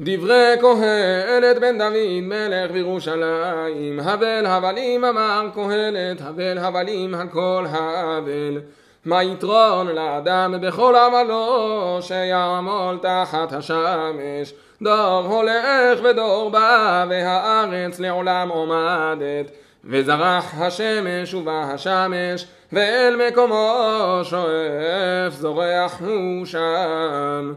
דברי קהלת בן דוד מלך בירושלים. הבל הבלים אמר קהלת הבל הבלים הכל הבל. מה יתרון לאדם בכל עמלו שיעמול תחת השמש? דור הולך ודור בא והארץ לעולם עומדת. וזרח השמש ובא השמש ואל מקומו שואף זורח הוא שם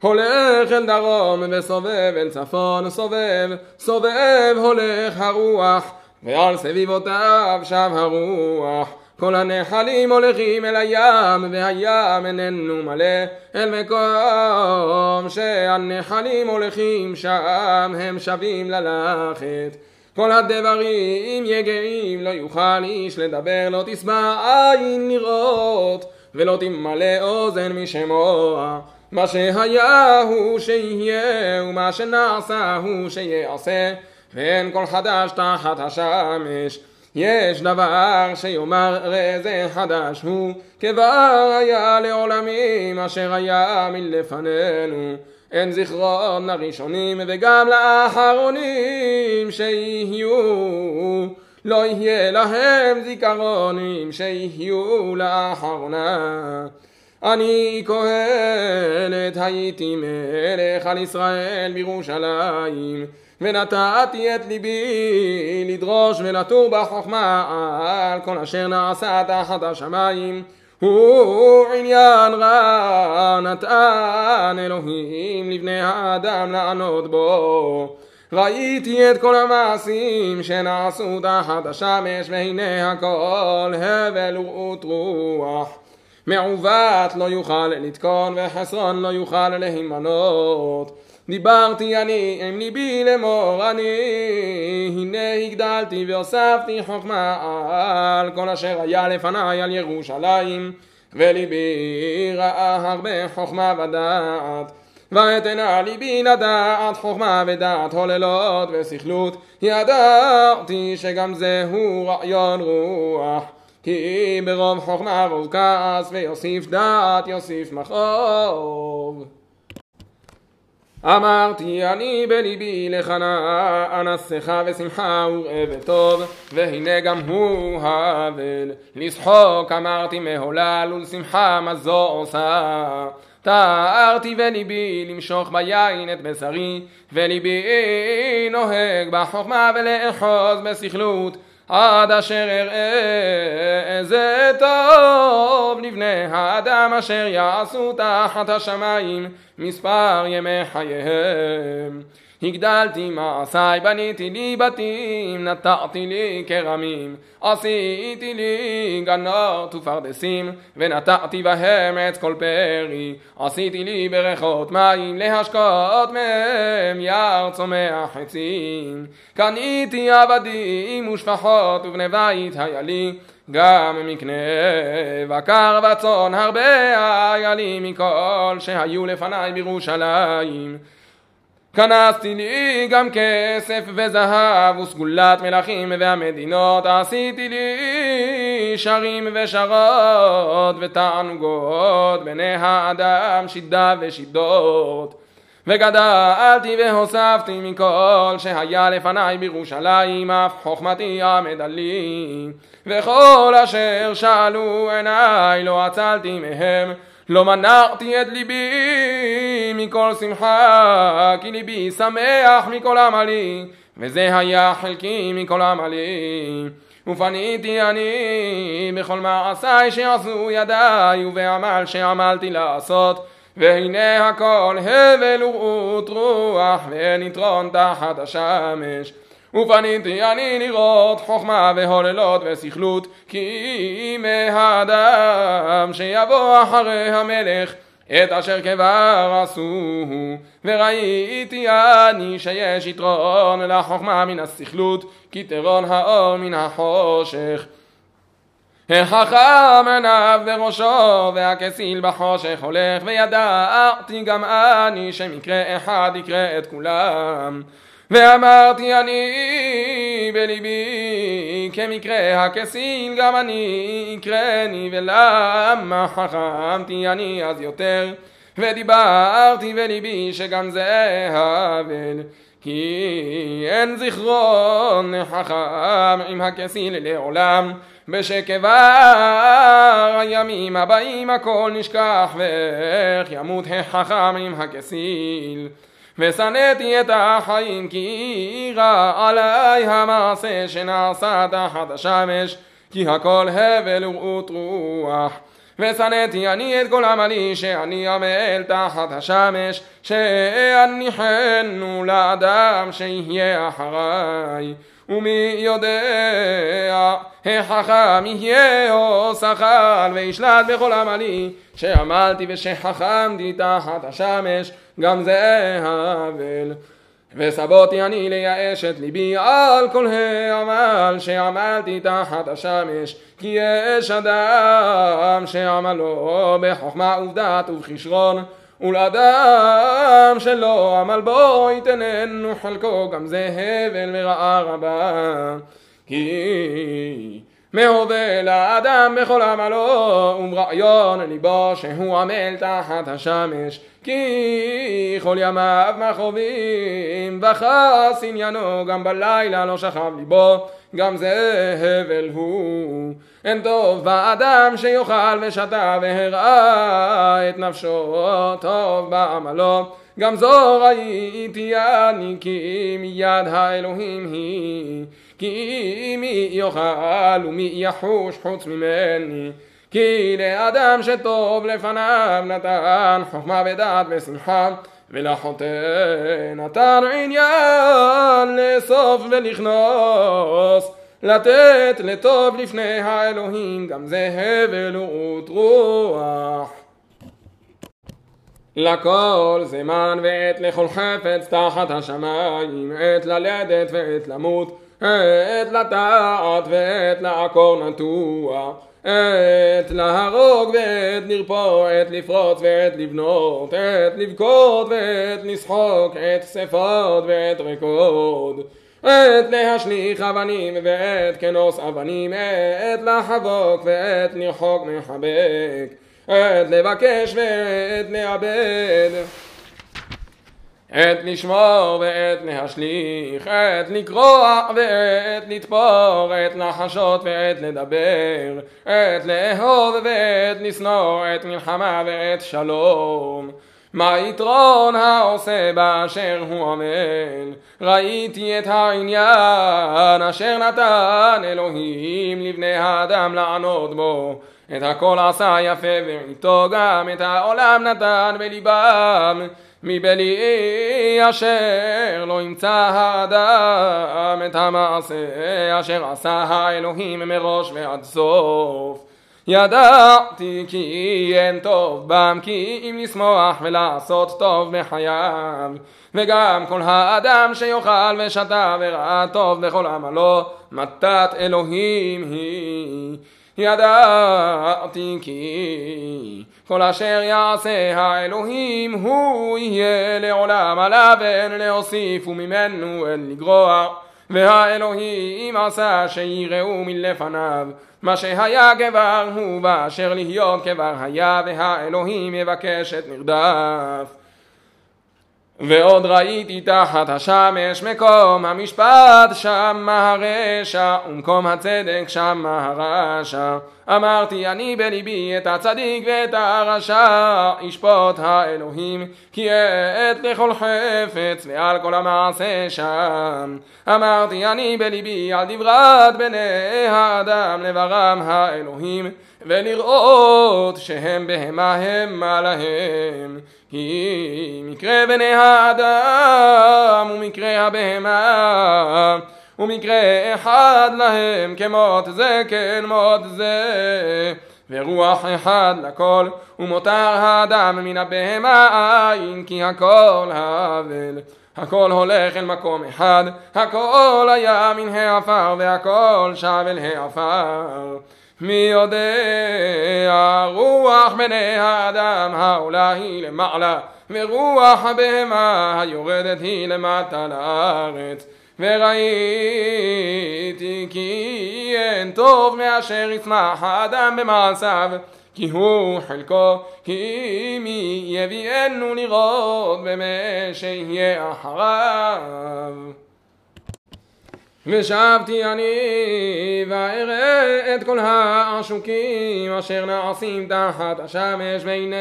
הולך אל דרום וסובב אל צפון סובב סובב הולך הרוח ועל סביבותיו שב הרוח. כל הנחלים הולכים אל הים והים איננו מלא. אל מקום שהנחלים הולכים שם הם שבים ללכת. כל הדברים יגעים לא יוכל איש לדבר לא תשמע עין לראות ולא תמלא אוזן משמוע מה שהיה הוא שיהיה ומה שנעשה הוא שיעשה ואין כל חדש תחת השמש. יש דבר שיאמר ראה זה חדש הוא כבר היה לעולמים אשר היה מלפנינו אין זיכרון לראשונים וגם לאחרונים שיהיו. לא יהיה להם זיכרונים שיהיו לאחרונה אני קהלת הייתי מלך על ישראל בירושלים ונתתי את ליבי לדרוש ולתור בחוכמה על כל אשר נעשה תחת השמיים. הוא עניין רע נתן אלוהים לבני האדם לענות בו. ראיתי את כל המעשים שנעשו תחת השמש והנה הכל הבל ורעות רוח מעוות לא יוכל לתקון וחסרון לא יוכל להימנות. דיברתי אני עם ליבי לאמור אני הנה הגדלתי והוספתי חוכמה על כל אשר היה לפניי על ירושלים וליבי ראה הרבה חוכמה ודעת. ואתנה ליבי לדעת חוכמה ודעת הוללות וסכלות. ידעתי שגם זהו רעיון רוח כי ברוב חוכמה רוב כעס ויוסיף דעת יוסיף מכאוב אמרתי אני בליבי לכנה אנסך ושמחה וראה וטוב והנה גם הוא האבל. לשחוק אמרתי מהולל ולשמחה מה זו עושה. תארתי וליבי למשוך ביין את בשרי וליבי נוהג בחוכמה ולאחוז בסכלות עד אשר אראה איזה טוב לבני האדם אשר יעשו תחת השמיים מספר ימי חייהם הגדלתי מעשיי, בניתי לי בתים, נטעתי לי כרמים, עשיתי לי גנות ופרדסים, ונטעתי בהם עץ כל פרי, עשיתי לי בריכות מים, להשקות מהם יער צומח עצים. קניתי עבדים ושפחות ובני בית היה לי, גם מקנה בקר וצאן הרבה היה לי מכל שהיו לפניי בירושלים. כנסתי לי גם כסף וזהב וסגולת מלכים והמדינות. עשיתי לי שרים ושרות ותענוגות בני האדם שידה ושידות. וגדלתי והוספתי מכל שהיה לפניי בירושלים אף חוכמתי עמד עלי. וכל אשר שאלו עיניי לא עצלתי מהם לא מנעתי את ליבי מכל שמחה, כי ליבי שמח מכל עמלי, וזה היה חלקי מכל עמלי. ופניתי אני בכל מעשיי שעשו ידיי, ובעמל שעמלתי לעשות, והנה הכל הבל ורעות רוח, ואין יתרון תחת השמש. ופניתי אני לראות חוכמה והוללות וסכלות כי מהאדם שיבוא אחרי המלך את אשר כבר עשוהו וראיתי אני שיש יתרון לחוכמה מן הסכלות כתרון האור מן החושך. החכם עיניו וראשו והכסיל בחושך הולך וידעתי גם אני שמקרה אחד יקרה את כולם ואמרתי אני בליבי כמקרה הכסיל גם אני יקרני ולמה חכמתי אני אז יותר? ודיברתי בליבי שגם זה הבל כי אין זיכרון חכם עם הכסיל לעולם בשכבר הימים הבאים הכל נשכח ואיך ימות החכם עם הכסיל ושנאתי את החיים כי רע עלי המעשה שנעשה תחת השמש כי הכל הבל ורעות רוח. ושנאתי אני את כל עמלי שאני עמל תחת השמש שאניחנו לאדם שיהיה אחריי ומי יודע החכם יהיה או שכל וישלט בכל עמלי שעמלתי ושחכמתי תחת השמש גם זה הבל וסבותי אני לייאש את ליבי על כל העמל שעמלתי תחת השמש כי יש אדם שעמלו בחוכמה ובדת ובכישרון ולאדם שלא עמל בו יתננו חלקו גם זה הבל ורעה רבה. כי מהווה לאדם בכל עמלו וברעיון ליבו שהוא עמל תחת השמש. כי כל ימיו מכאובים וחס עניינו גם בלילה לא שכב ליבו גם זה הבל הוא. אין טוב באדם שיאכל ושתה והראה את נפשו טוב בעמלו. גם זו ראיתי אני כי מיד האלוהים היא כי מי יאכל ומי יחוש חוץ ממני. כי לאדם שטוב לפניו נתן חוכמה ודעת ושמחה ולחוטא נתן עניין לאסוף ולכנוס לתת לטוב לפני האלוהים גם זה הבל ורעות רוח. לכל זמן ועת לכל חפץ תחת השמיים עת ללדת ועת למות עת לטעת ועת לעקור נטוע עת להרוג ועת לרפוא, עת לפרוץ ועת לבנות, עת לבכות ועת לשחוק, עת שפות ועת רקוד. עת להשליך אבנים ועת כנוס אבנים, עת לחבוק ועת לרחוק מחבק, עת לבקש ועת לאבד. עת לשמור ועת להשליך, עת לקרוע ועת לתפור, עת לחשות ועת לדבר, עת לאהוב ועת לשנוא, עת מלחמה ועת שלום. מה יתרון העושה באשר הוא עמל? ראיתי את העניין אשר נתן אלוהים לבני האדם לענות בו. את הכל עשה יפה ואיתו גם את העולם נתן בליבם. מבלי אשר לא ימצא האדם את המעשה אשר עשה האלוהים מראש ועד סוף. ידעתי כי אין טוב בם כי אם לשמוח ולעשות טוב בחייו וגם כל האדם שיאכל ושתה וראה טוב בכל עמלו מתת אלוהים היא ידעתי כי כל אשר יעשה האלוהים הוא יהיה לעולם עליו אין להוסיף וממנו אין לגרוע. והאלוהים עשה שיראו מלפניו. מה שהיה כבר הוא באשר להיות כבר היה והאלוהים יבקש את נרדף ועוד ראיתי תחת השמש מקום המשפט שם הרשע ומקום הצדק שם הרשע. אמרתי אני בליבי את הצדיק ואת הרשע ישפוט האלוהים כי עת לכל חפץ ועל כל המעשה שם. אמרתי אני בליבי על דברת בני האדם לברם האלוהים ולראות שהם בהמה המה להם. כי מקרה בני האדם ומקרה הבהמה ומקרה אחד להם כמות זה כן מות זה. ורוח אחד לכל ומותר האדם מן הבהמה אין כי הכל הבל הכל הולך אל מקום אחד הכל היה מן העפר והכל שב אל העפר מי יודע רוח בני האדם העולה היא למעלה ורוח הבהמה היורדת היא למטה לארץ וראיתי כי אין טוב מאשר יצמח האדם במעשיו כי הוא חלקו, כי מי יביאנו לראות במה שיהיה אחריו. ושבתי אני ואראה את כל העשוקים אשר נעשים תחת השמש והנה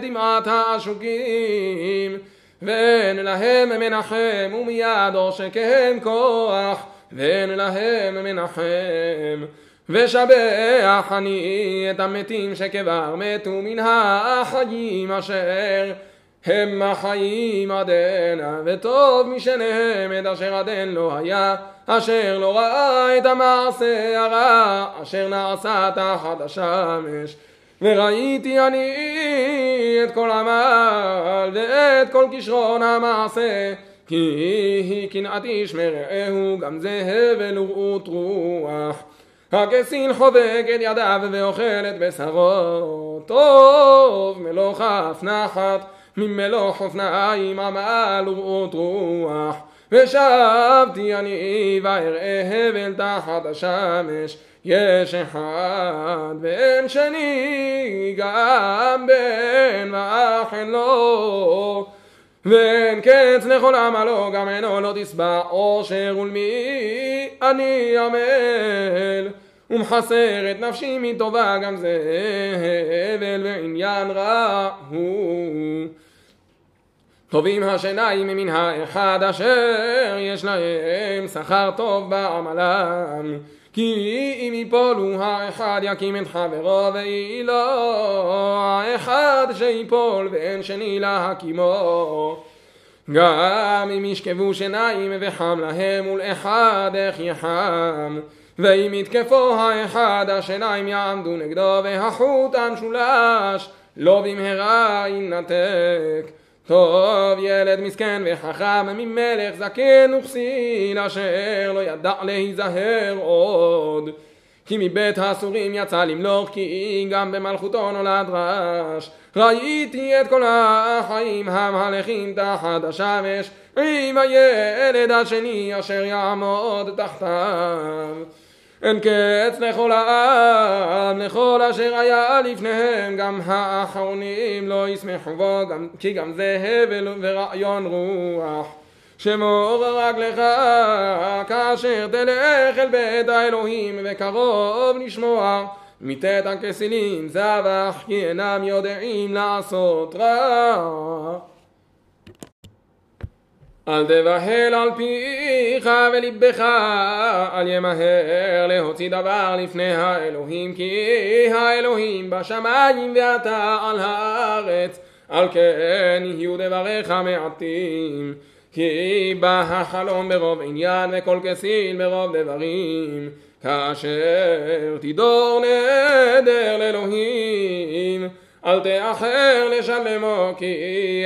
דמעת העשוקים. ואין להם מנחם ומיד עושקיהם כוח ואין להם מנחם. ושבח אני את המתים שכבר מתו מן החיים אשר הם החיים עדנה, וטוב משניהם את אשר עדן לא היה, אשר לא ראה את המעשה הרע, אשר נעשה תחת השמש. וראיתי אני את כל עמל ואת כל כישרון המעשה, כי היא קנאת איש מרעהו, גם זה הבל ורעות רוח. הכסין חובק את ידיו ואוכל את בשרו, טוב מלוך אף נחת. ממלוך אופניים עמל ורעות רוח ושבתי אני ואראה הבל תחת השמש. יש אחד ואין שני גם בן ואחן לו ואין קץ לכל עמלו גם אינו לא תשבע עושר ולמי אני עמל. ומחסר את נפשי מטובה גם זה הבל ועניין רע הוא טובים השיניים מן האחד אשר יש להם שכר טוב בעמלם. כי אם יפולו האחד יקים את חברו ויהי לו האחד שיפול ואין שני להקימו גם אם ישכבו שיניים וחם להם מול אחד איך יחם? ואם יתקפו האחד השיניים יעמדו נגדו והחוט המשולש לא במהרה ינתק טוב ילד מסכן וחכם ממלך זקן וכסיל אשר לא ידע להיזהר עוד. כי מבית הסורים יצא למלוך כי גם במלכותו נולד רש ראיתי את כל החיים המהלכים תחת השמש עם הילד השני אשר יעמוד תחתיו אין קץ לכל העם, לכל אשר היה לפניהם, גם האחרונים לא ישמחו בו, גם, כי גם זה הבל ורעיון רוח. שמור רגלך כאשר תלך אל בית האלוהים וקרוב לשמוע מתת הכסילים זבח כי אינם יודעים לעשות רע אל תבהל על פיך וליבך, אל ימהר להוציא דבר לפני האלוהים, כי האלוהים בשמיים ואתה על הארץ, על כן יהיו דבריך מעטים. כי בא החלום ברוב עניין וכל כסיל ברוב דברים, כאשר תדור נדר לאלוהים. אל תאחר לשלמו כי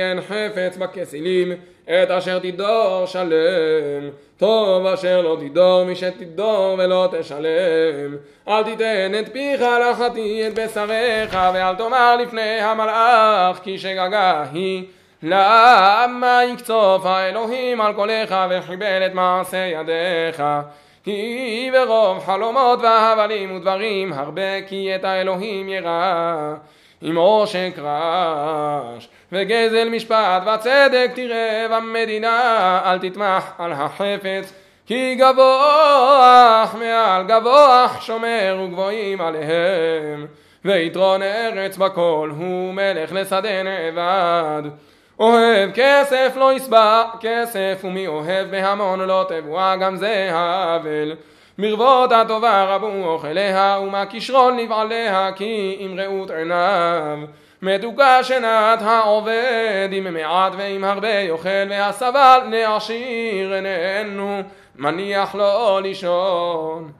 אין חפץ בכסילים את אשר תדור שלם. טוב אשר לא תדור מי שתדור ולא תשלם. אל תיתן את פיך לחטיא את בשריך ואל תאמר לפני המלאך כי שגגה היא. למה יקצוף האלוהים על קולך וחיבל את מעשה ידיך? כי ברוב חלומות והבלים ודברים הרבה כי את האלוהים ירא עם עושק רעש וגזל משפט וצדק תראה במדינה אל תטמח על החפץ כי גבוה מעל גבוה שומר וגבוהים עליהם ויתרון ארץ בכל הוא מלך לשדה נאבד. אוהב כסף לא ישבע כסף ומי אוהב בהמון לא תבואה גם זה האבל מרבות הטובה רבו אוכליה, ומה כישרון לבעליה, כי אם ראות עיניו. מתוקה שנת העובד, עם מעט ועם הרבה יאכל, והסבל לעשיר איננו, מניח לו לישון.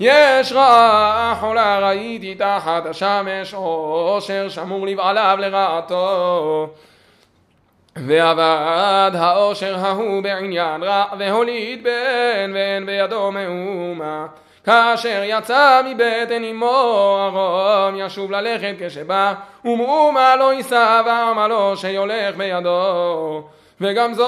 יש רעה חולה ראיתי תחת השמש, עושר שמור לבעליו לרעתו. ועבד העושר ההוא בעניין רע והוליד בן ואין בידו מאומה. כאשר יצא מבטן אמו ארום ישוב ללכת כשבא ומאומה לא יישא ועמלו שיולך בידו. וגם זו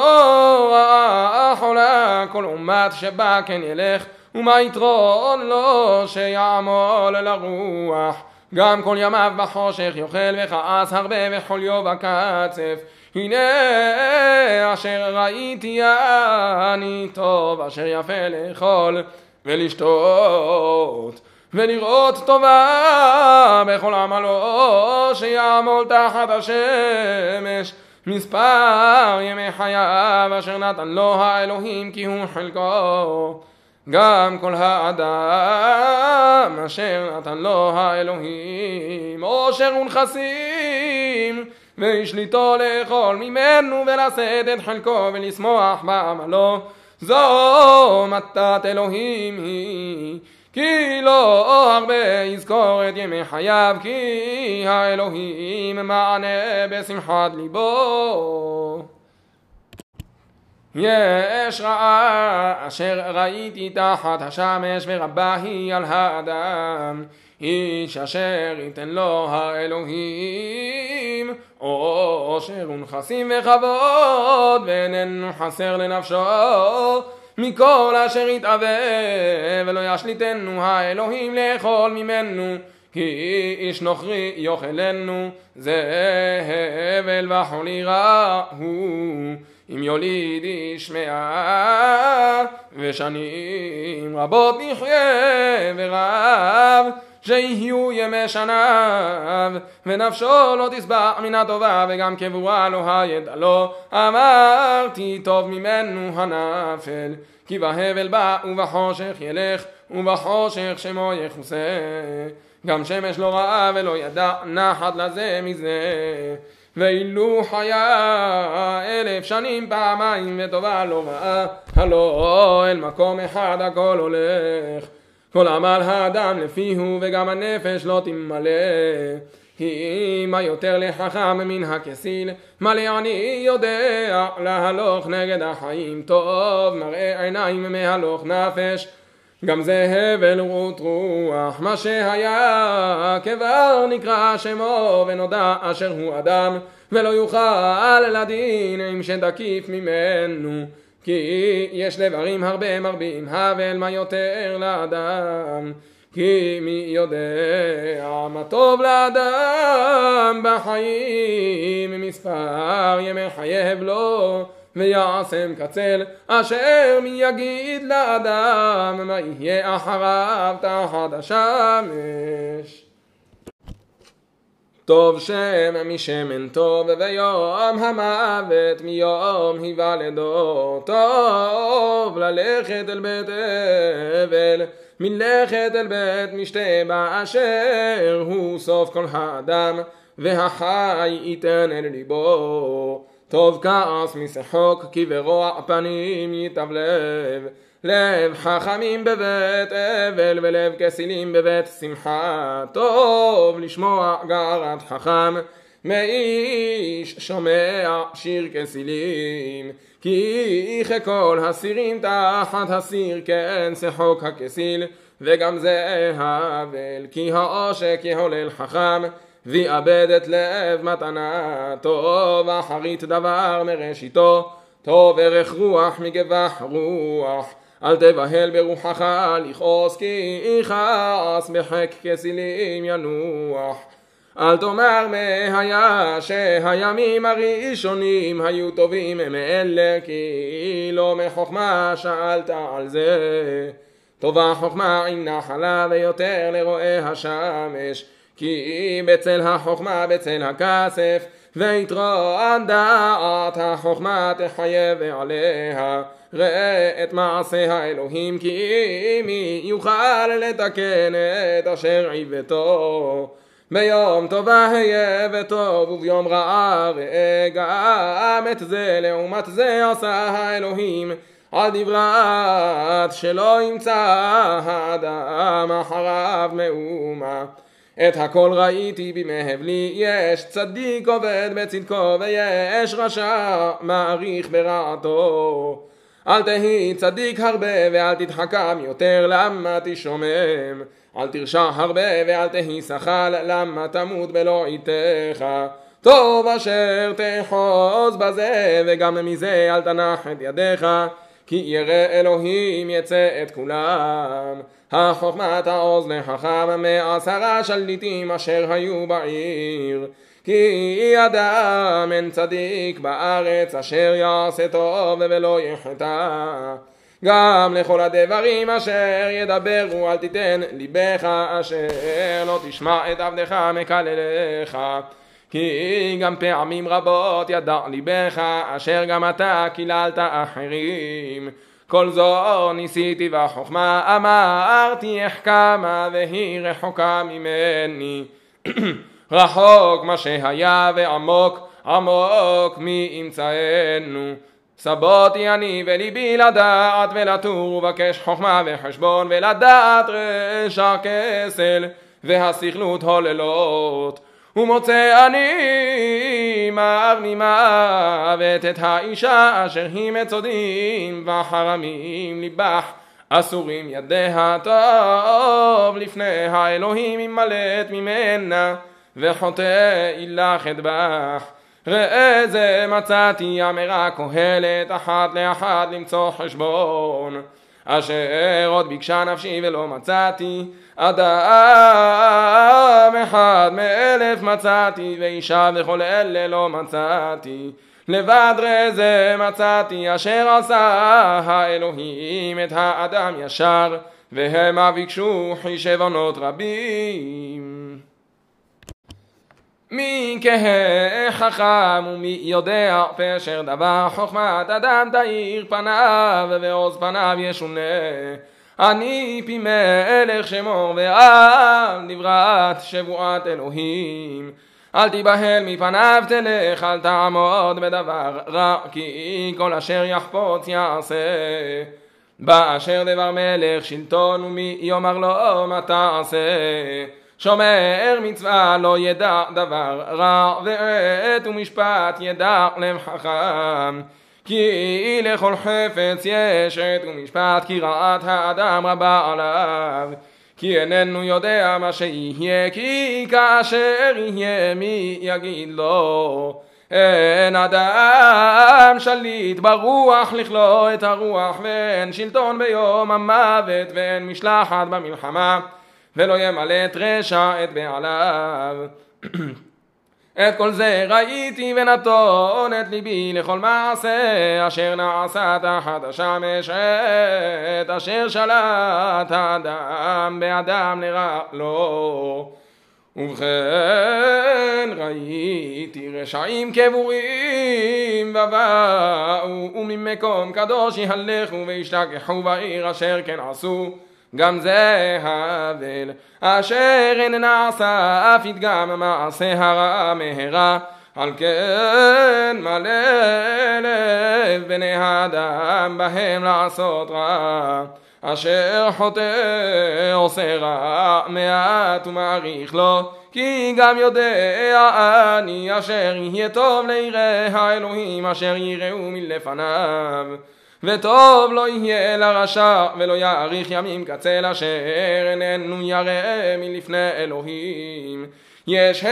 רעה חולה כל אומת שבא כן ילך ומה יתרון לו שיעמול לרוח. גם כל ימיו בחושך יאכל וכעס הרבה וחוליו בקצף הנה אשר ראיתי אני טוב אשר יפה לאכול ולשתות ולראות טובה בכל עמלו שיעמול תחת השמש. מספר ימי חייו אשר נתן לו האלוהים כי הוא חלקו. גם כל האדם אשר נתן לו האלוהים עושר ונכסים והשליטו לאכול ממנו ולשאת את חלקו ולשמוח בעמלו. זו מתת אלוהים היא כי לא הרבה יזכור את ימי חייו כי האלוהים מענה בשמחת ליבו. יש רעה אשר ראיתי תחת השמש ורבה היא על האדם איש אשר ייתן לו האלוהים עושר ונכסים וכבוד ואיננו חסר לנפשו. מכל אשר יתאווה ולא ישליטנו האלוהים לאכול ממנו כי איש נוכרי יאכלנו זה הבל וחולי רע הוא אם יוליד איש מאה ושנים רבות נחיה ורב שיהיו ימי שניו ונפשו לא תשבע מן הטובה וגם קבורה לא הידע לו. אמרתי טוב ממנו הנפל כי בהבל בא ובחושך ילך ובחושך שמו יכוסה. גם שמש לא ראה ולא ידע נחת לזה מזה. ואילו חיה אלף שנים פעמיים וטובה לא ראה הלא אל מקום אחד הכל הולך כל עמל האדם לפיהו וגם הנפש לא תמלא. כי מה יותר לחכם מן הכסיל מה לעני יודע להלוך נגד החיים טוב מראה עיניים מהלוך נפש. גם זה הבל רות רוח מה שהיה כבר נקרא שמו ונודע אשר הוא אדם ולא יוכל לדין עם שתקיף ממנו כי יש דברים הרבה מרבים הבל מה יותר לאדם. כי מי יודע מה טוב לאדם בחיים מספר ימי חייב לו ויעשם קצל אשר מי יגיד לאדם מה יהיה אחריו תחת השמש טוב שם משמן טוב ויום המוות מיום היוולדו טוב ללכת אל בית אבל מלכת אל בית משתה באשר הוא סוף כל האדם והחי ייתן אל ליבו. טוב כעס משחוק כי ברוע פנים ייטב לב לב חכמים בבית אבל ולב כסילים בבית שמחה. טוב לשמוע גרת חכם מאיש שומע שיר כסילים. כי ככל הסירים תחת הסיר כן שחוק הכסיל. וגם זה הבל כי העושק יהולל חכם ויאבד את לב מתנה. טוב אחרית דבר מראשיתו טוב ערך רוח מגבח רוח אל תבהל ברוחך לכעוס כי יכעס בחק כסילים ינוח. אל תאמר מהיה שהימים הראשונים היו טובים מאלה כי לא מחוכמה שאלת על זה. טובה חוכמה עם נחלה ויותר לרואי השמש כי בצל החוכמה בצל הכסף ויתרון דעת החוכמה תחייב עליה ראה את מעשה האלוהים כי מי יוכל לתקן את אשר עיוותו. ביום טובה היה וטוב וביום רעה ראה גם את זה. לעומת זה עשה האלוהים על דברת שלא ימצא האדם אחריו מאומה את הכל ראיתי במהבלי יש צדיק עובד בצדקו ויש רשע מעריך ברעתו. אל תהי צדיק הרבה ואל תתחכם יותר למה תשומם? אל תרשע הרבה ואל תהי שחל למה תמות בלא עיתך? טוב אשר תחוז בזה וגם מזה אל תנח את ידיך כי ירא אלוהים יצא את כולם. החוכמת העוז לחכם מעשרה שליטים אשר היו בעיר. כי אדם אין צדיק בארץ אשר יעשה טוב ולא יחטא. גם לכל הדברים אשר ידברו אל תיתן ליבך אשר לא תשמע את עבדך מקלליך כי גם פעמים רבות ידע ליבך אשר גם אתה קיללת אחרים. כל זו ניסיתי בחוכמה אמרתי איך כמה והיא רחוקה ממני? רחוק מה שהיה ועמוק עמוק מי ימצאנו. סבותי אני וליבי לדעת ולתור ובקש חוכמה וחשבון ולדעת רשע כסל והסכלות הוללות ומוצא אני מר ממוות את האישה אשר היא מצודים וחרמים ליבך אסורים ידיה טוב לפני האלוהים ימלט ממנה וחוטא אילך אדבח ראה זה מצאתי אמרה קהלת אחת לאחת למצוא חשבון אשר עוד ביקשה נפשי ולא מצאתי אדם אחד מאלף מצאתי ואישה וכל אלה לא מצאתי. לבד ראה זה מצאתי אשר עשה האלוהים את האדם ישר והמה ביקשו חישבונות רבים מי כהה חכם ומי יודע פשר דבר? חוכמת אדם תאיר פניו ועוז פניו ישונה. אני פי מלך שמור ועם נברת שבועת אלוהים. אל תיבהל מפניו תלך אל תעמוד בדבר רע כי כל אשר יחפוץ יעשה. באשר דבר מלך שלטון ומי יאמר לו מה תעשה שומר מצווה לא ידע דבר רע ועת ומשפט ידע לב חכם כי לכל חפץ יש עת ומשפט כי רעת האדם רבה עליו. כי איננו יודע מה שיהיה כי כאשר יהיה מי יגיד לו? אין אדם שליט ברוח לכלוא את הרוח ואין שלטון ביום המוות ואין משלחת במלחמה ולא ימלא את רשע את בעליו. את כל זה ראיתי ונתון את ליבי לכל מעשה אשר נעשה תחת השמש את אשר שלט האדם באדם לרע לו ובכן ראיתי רשעים קבורים ובאו וממקום קדוש יהלכו וישתכחו בעיר אשר כן עשו גם זה הבל אשר אין נעשה אף ידגם מעשה הרע מהרה. על כן מלא לב בני האדם בהם לעשות רע. אשר חוטא עושה רע מעט ומעריך לו כי גם יודע אני אשר יהיה טוב ליראי האלוהים אשר יראו מלפניו וטוב לא יהיה לרשע ולא יאריך ימים כצל אשר איננו ירא מלפני אלוהים. יש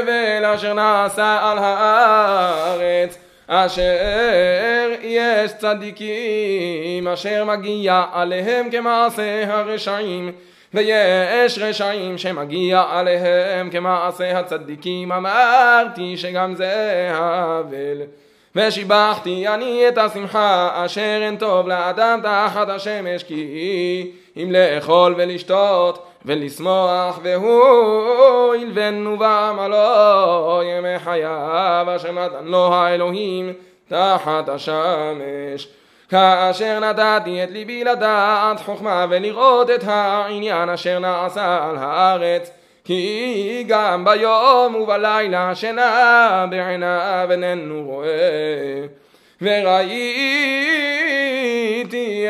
הבל אשר נעשה על הארץ אשר יש צדיקים אשר מגיע עליהם כמעשה הרשעים. ויש רשעים שמגיע עליהם כמעשה הצדיקים. אמרתי שגם זה הבל ושיבחתי אני את השמחה אשר אין טוב לאדם תחת השמש כי אם לאכול ולשתות ולשמוח והוא ילבנו בעמלו ימי חייו אשר נתן לו האלוהים תחת השמש. כאשר נתתי את ליבי לדעת חוכמה ולראות את העניין אשר נעשה על הארץ כי גם ביום ובלילה שינה בעיניו איננו רואה. וראיתי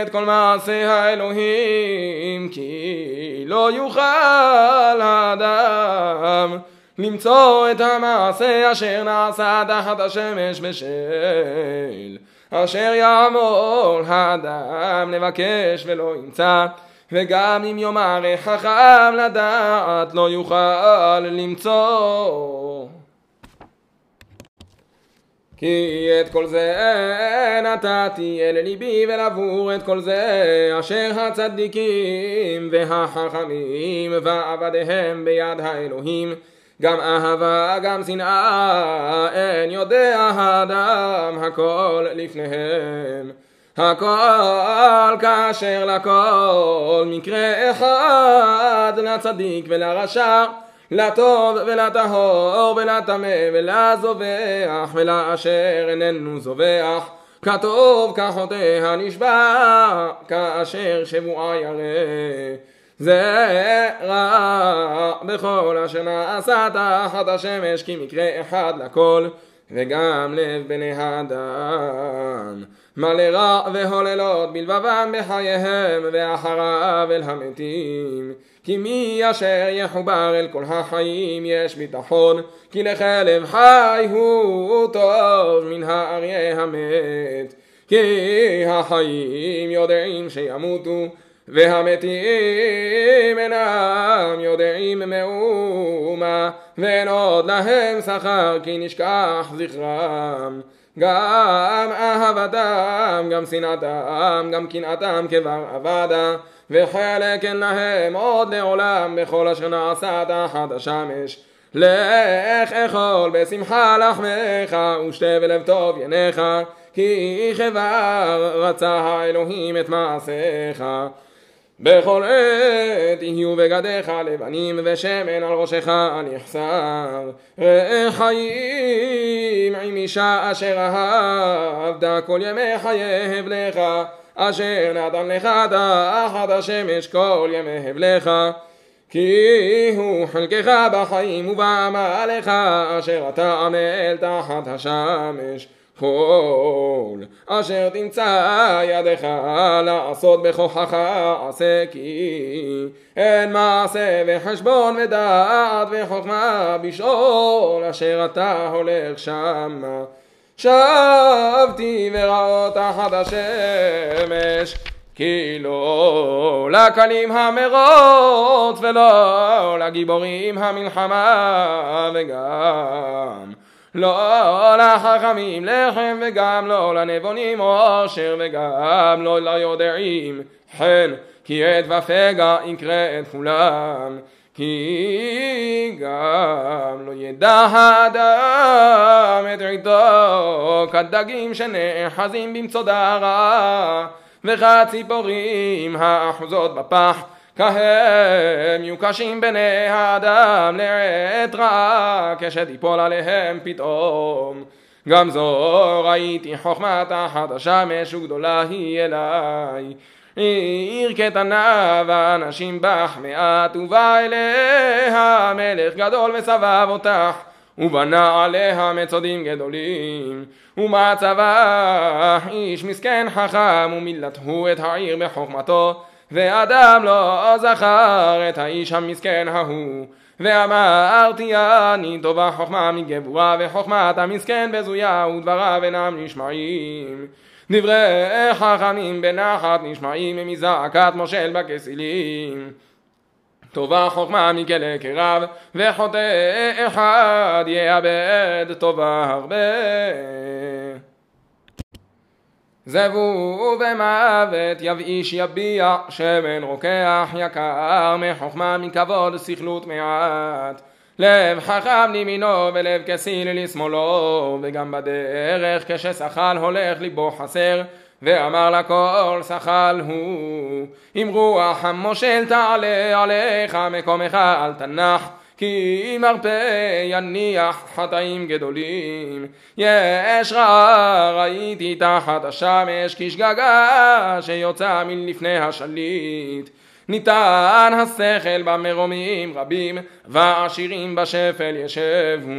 את כל מעשה האלוהים כי לא יוכל האדם למצוא את המעשה אשר נעשה תחת השמש בשל. אשר יעמול האדם לבקש ולא ימצא וגם אם יאמר חכם לדעת לא יוכל למצוא. כי את כל זה נתתי אל ליבי ולעבור את כל זה אשר הצדיקים והחכמים ועבדיהם ביד האלוהים. גם אהבה גם שנאה אין יודע האדם הכל לפניהם הכל כאשר לכל מקרה אחד לצדיק ולרשע לטוב ולטהור ולטמא ולזובח ולאשר איננו זובח. כטוב כחוטא הנשבע כאשר שבועה ירא. זה רע בכל אשר נעשה תחת השמש כי מקרה אחד לכל וגם לב בני האדם מלא רע והוללות בלבבם בחייהם ואחריו אל המתים. כי מי אשר יחובר אל כל החיים יש ביטחון כי לכלב חי הוא טוב מן האריה המת. כי החיים יודעים שימותו והמתים אינם יודעים מאומה ואין עוד להם שכר כי נשכח זכרם גם אהבתם, גם שנאתם, גם קנאתם כבר אבדה וחלק אין להם עוד לעולם בכל אשר נעשה תחת השמש. לך אכול בשמחה לחמך ושתה בלב טוב ינך כי כבר רצה האלוהים את מעשיך בכל עת יהיו בגדיך לבנים ושמן על ראשך נחסר. ראה חיים עם אישה אשר אהבת כל ימי חיי הבלך אשר נתן לך תחת השמש כל ימי הבלך כי הוא חלקך בחיים ובעמלך אשר אתה עמל תחת השמש כל אשר תמצא ידך לעשות בכוחך עשה כי אין מעשה וחשבון ודעת וחוכמה בשאול אשר אתה הולך שמה. שבתי וראות תחת השמש כי לא לקלים המרוץ ולא לגיבורים המלחמה וגם לא לחכמים לחם וגם לא לנבונים עושר וגם לא ליודעים חן כי עת ופגע יקרה את כולם כי גם לא ידע האדם את עיתו כדגים שנאחזים במצודה רע וכציפורים האחוזות בפח כהם יוקשים בני האדם לעת רעה כשתיפול עליהם פתאום. גם זו ראיתי חוכמה תחת השמש וגדולה היא אליי. עיר קטנה ואנשים בך מעט ובא אליה מלך גדול וסבב אותך ובנה עליה מצודים גדולים. ומצבה איש מסכן חכם ומילתהו את העיר בחוכמתו ואדם לא זכר את האיש המסכן ההוא. ואמרתי אני טובה חוכמה מגבורה וחוכמת המסכן בזויה ודבריו אינם נשמעים. דברי חכמים בנחת נשמעים מזעקת מושל בכסילים. טובה חוכמה מכלא כרב וחוטא אחד יאבד טובה הרבה זבו במוות יבאיש יביע שמן רוקח יקר מחוכמה מכבוד סכלות מעט. לב חכם לימינו ולב כסיל לשמאלו וגם בדרך כששכל הולך ליבו חסר ואמר לכל שכל הוא אם רוח המושל תעלה עליך מקומך אל תנח כי מרפא יניח חטאים גדולים יש רע ראיתי תחת השמש כשגגה שיוצא מלפני השליט. ניתן השכל במרומים רבים ועשירים בשפל ישבו.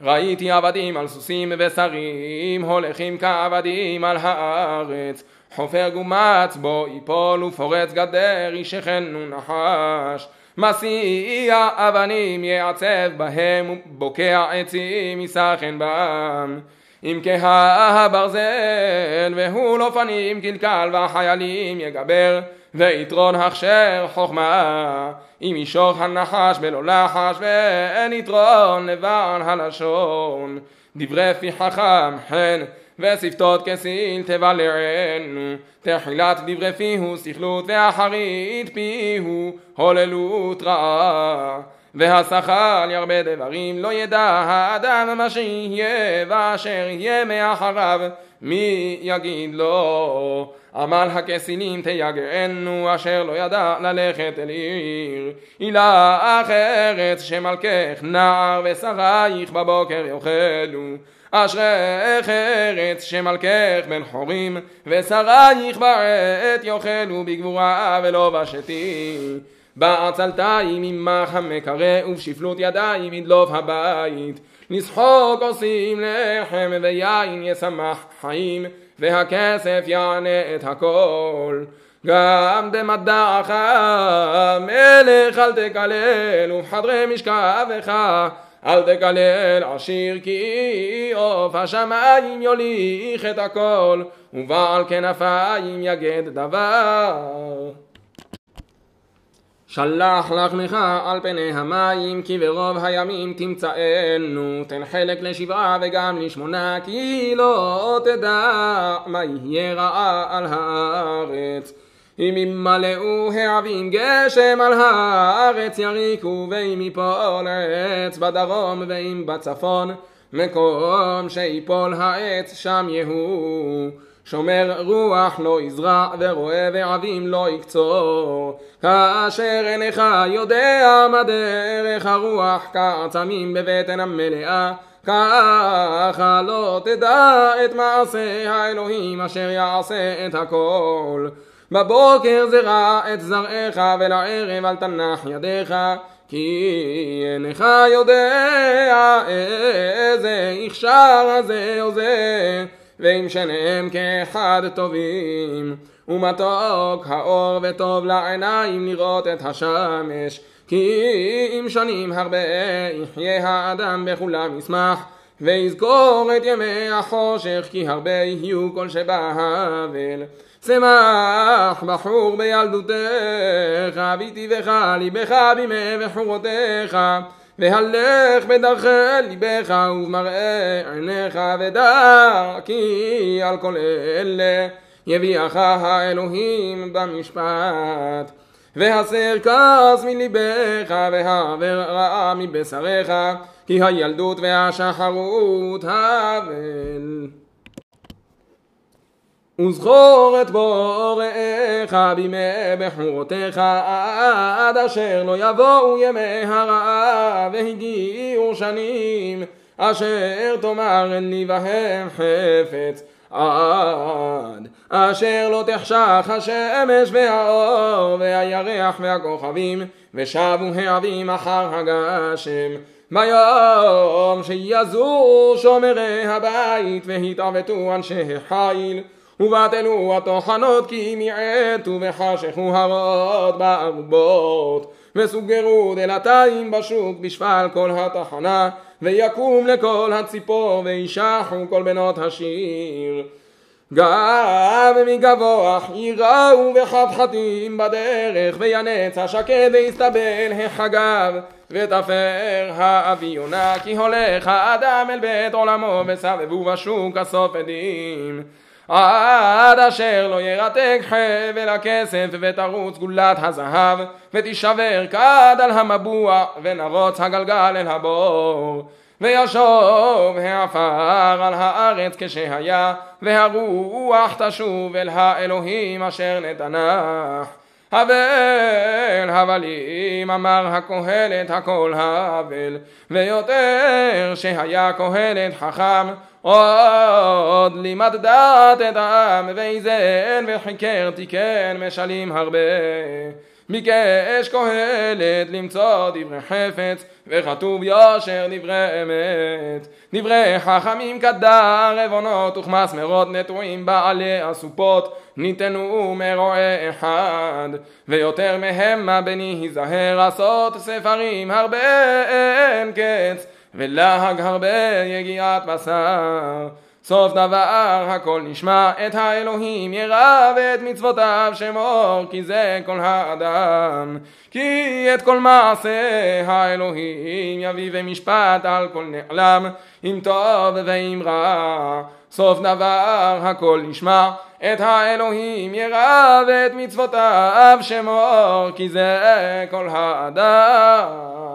ראיתי עבדים על סוסים ושרים הולכים כעבדים על הארץ. חופר גומץ בו יפול ופורץ גדר ישכנו נחש מסיע אבנים יעצב בהם ובוקע עצים יסחן בם. אם כהה הברזל והוא לא פנים קלקל והחיילים יגבר ויתרון הכשר חוכמה. אם ישוך הנחש בלא לחש ואין יתרון לבן הלשון. דברי פי חכם חן ושפתות כסיל תבלענו תחילת דברי פיהו סכלות ואחרית פיהו הוללות רעה. והשכל ירבה דברים לא ידע האדם מה שיהיה ואשר יהיה מאחריו מי יגיד לו? עמל הכסילים תיגענו אשר לא ידע ללכת אל עיר. עילה אחרת שמלכך נער ושרייך בבוקר יאכלו אשריך ארץ שמלכך בן חורים ושרייך בעת יאכלו בגבורה ולא בשתי. בעצלתיים עמך המקרא ובשפלות ידיים ידלוף הבית. לשחוק עושים לחם ויין ישמח חיים והכסף יענה את הכל. גם דמדעך מלך אל תקלל ובחדרי משכבך אל תקלל עשיר כי עוף השמיים יוליך את הכל ובעל כנפיים יגד דבר. שלח לחמך על פני המים כי ברוב הימים תמצאנו. תן חלק לשבעה וגם לשמונה כי לא תדע מה יהיה רעה על הארץ אם ימלאו העבים גשם על הארץ יריקו ואם יפול עץ בדרום ואם בצפון מקום שיפול העץ שם יהוא שומר רוח לא יזרע ורואה ועבים לא יקצור. כאשר עיניך יודע מה דרך הרוח כעצמים בבטן המלאה ככה לא תדע את מעשה האלוהים אשר יעשה את הכל בבוקר זרע את זרעך ולערב אל תנח ידיך כי אינך יודע איזה הכשר הזה או זה ואם שניהם כאחד טובים. ומתוק האור וטוב לעיניים לראות את השמש כי אם שנים הרבה יחיה האדם בכולם ישמח ויזכור את ימי החושך כי הרבה יהיו כל שבהבל שמח בחור בילדותך ויטיבך ליבך בימי וחורותיך והלך בדרכי ליבך ובמראה עיניך ודע כי על כל אלה. יביאך האלוהים במשפט והסר כעס מליבך והעבר רעה מבשריך כי הילדות והשחרות הבל וזכור את בוראיך בימי בחורותיך עד אשר לא יבואו ימי הרעה והגיעו שנים אשר תאמר לי בהם חפץ עד אשר לא תחשך השמש והאור והירח והכוכבים ושבו העבים אחר הגשם. ביום שיזור שומרי הבית והתעוותו אנשי חיל ובטלו הטוחנות כי מיעטו וחשכו הרות בארובות וסוגרו דלתיים בשוק בשפל כל התחנה ויקום לכל הציפור וישחו כל בנות השיר. גם מגבוה יראו בחתחתים בדרך וינץ השקד ויסתבל החגב ותפר האביונה כי הולך האדם אל בית עולמו וסבבו בשוק הסוף עדים עד אשר לא ירתק חבל הכסף ותרוץ גולת הזהב ותישבר כד על המבוע ונרוץ הגלגל אל הבור וישוב העפר על הארץ כשהיה והרוח תשוב אל האלוהים אשר נתנך הבל הבלים אמר הקהלת הכל הבל. ויותר שהיה קהלת חכם עוד לימד דעת את העם ואיזן וחיקר תיקן משלים הרבה ביקש קהלת למצוא דברי חפץ וכתוב יושר דברי אמת. דברי חכמים כדר עוונות וכמסמרות נטועים בעלי אסופות ניתנו מרועה אחד. ויותר מהם מה בני היזהר עשות ספרים הרבה אין קץ ולהג הרבה יגיעת בשר סוף דבר הכל נשמע את האלוהים ירא ואת מצוותיו שמור כי זה כל האדם. כי את כל מעשה האלוהים יביא ומשפט על כל נעלם אם טוב ואם רע. סוף דבר הכל נשמע את האלוהים ירא ואת מצוותיו שמור כי זה כל האדם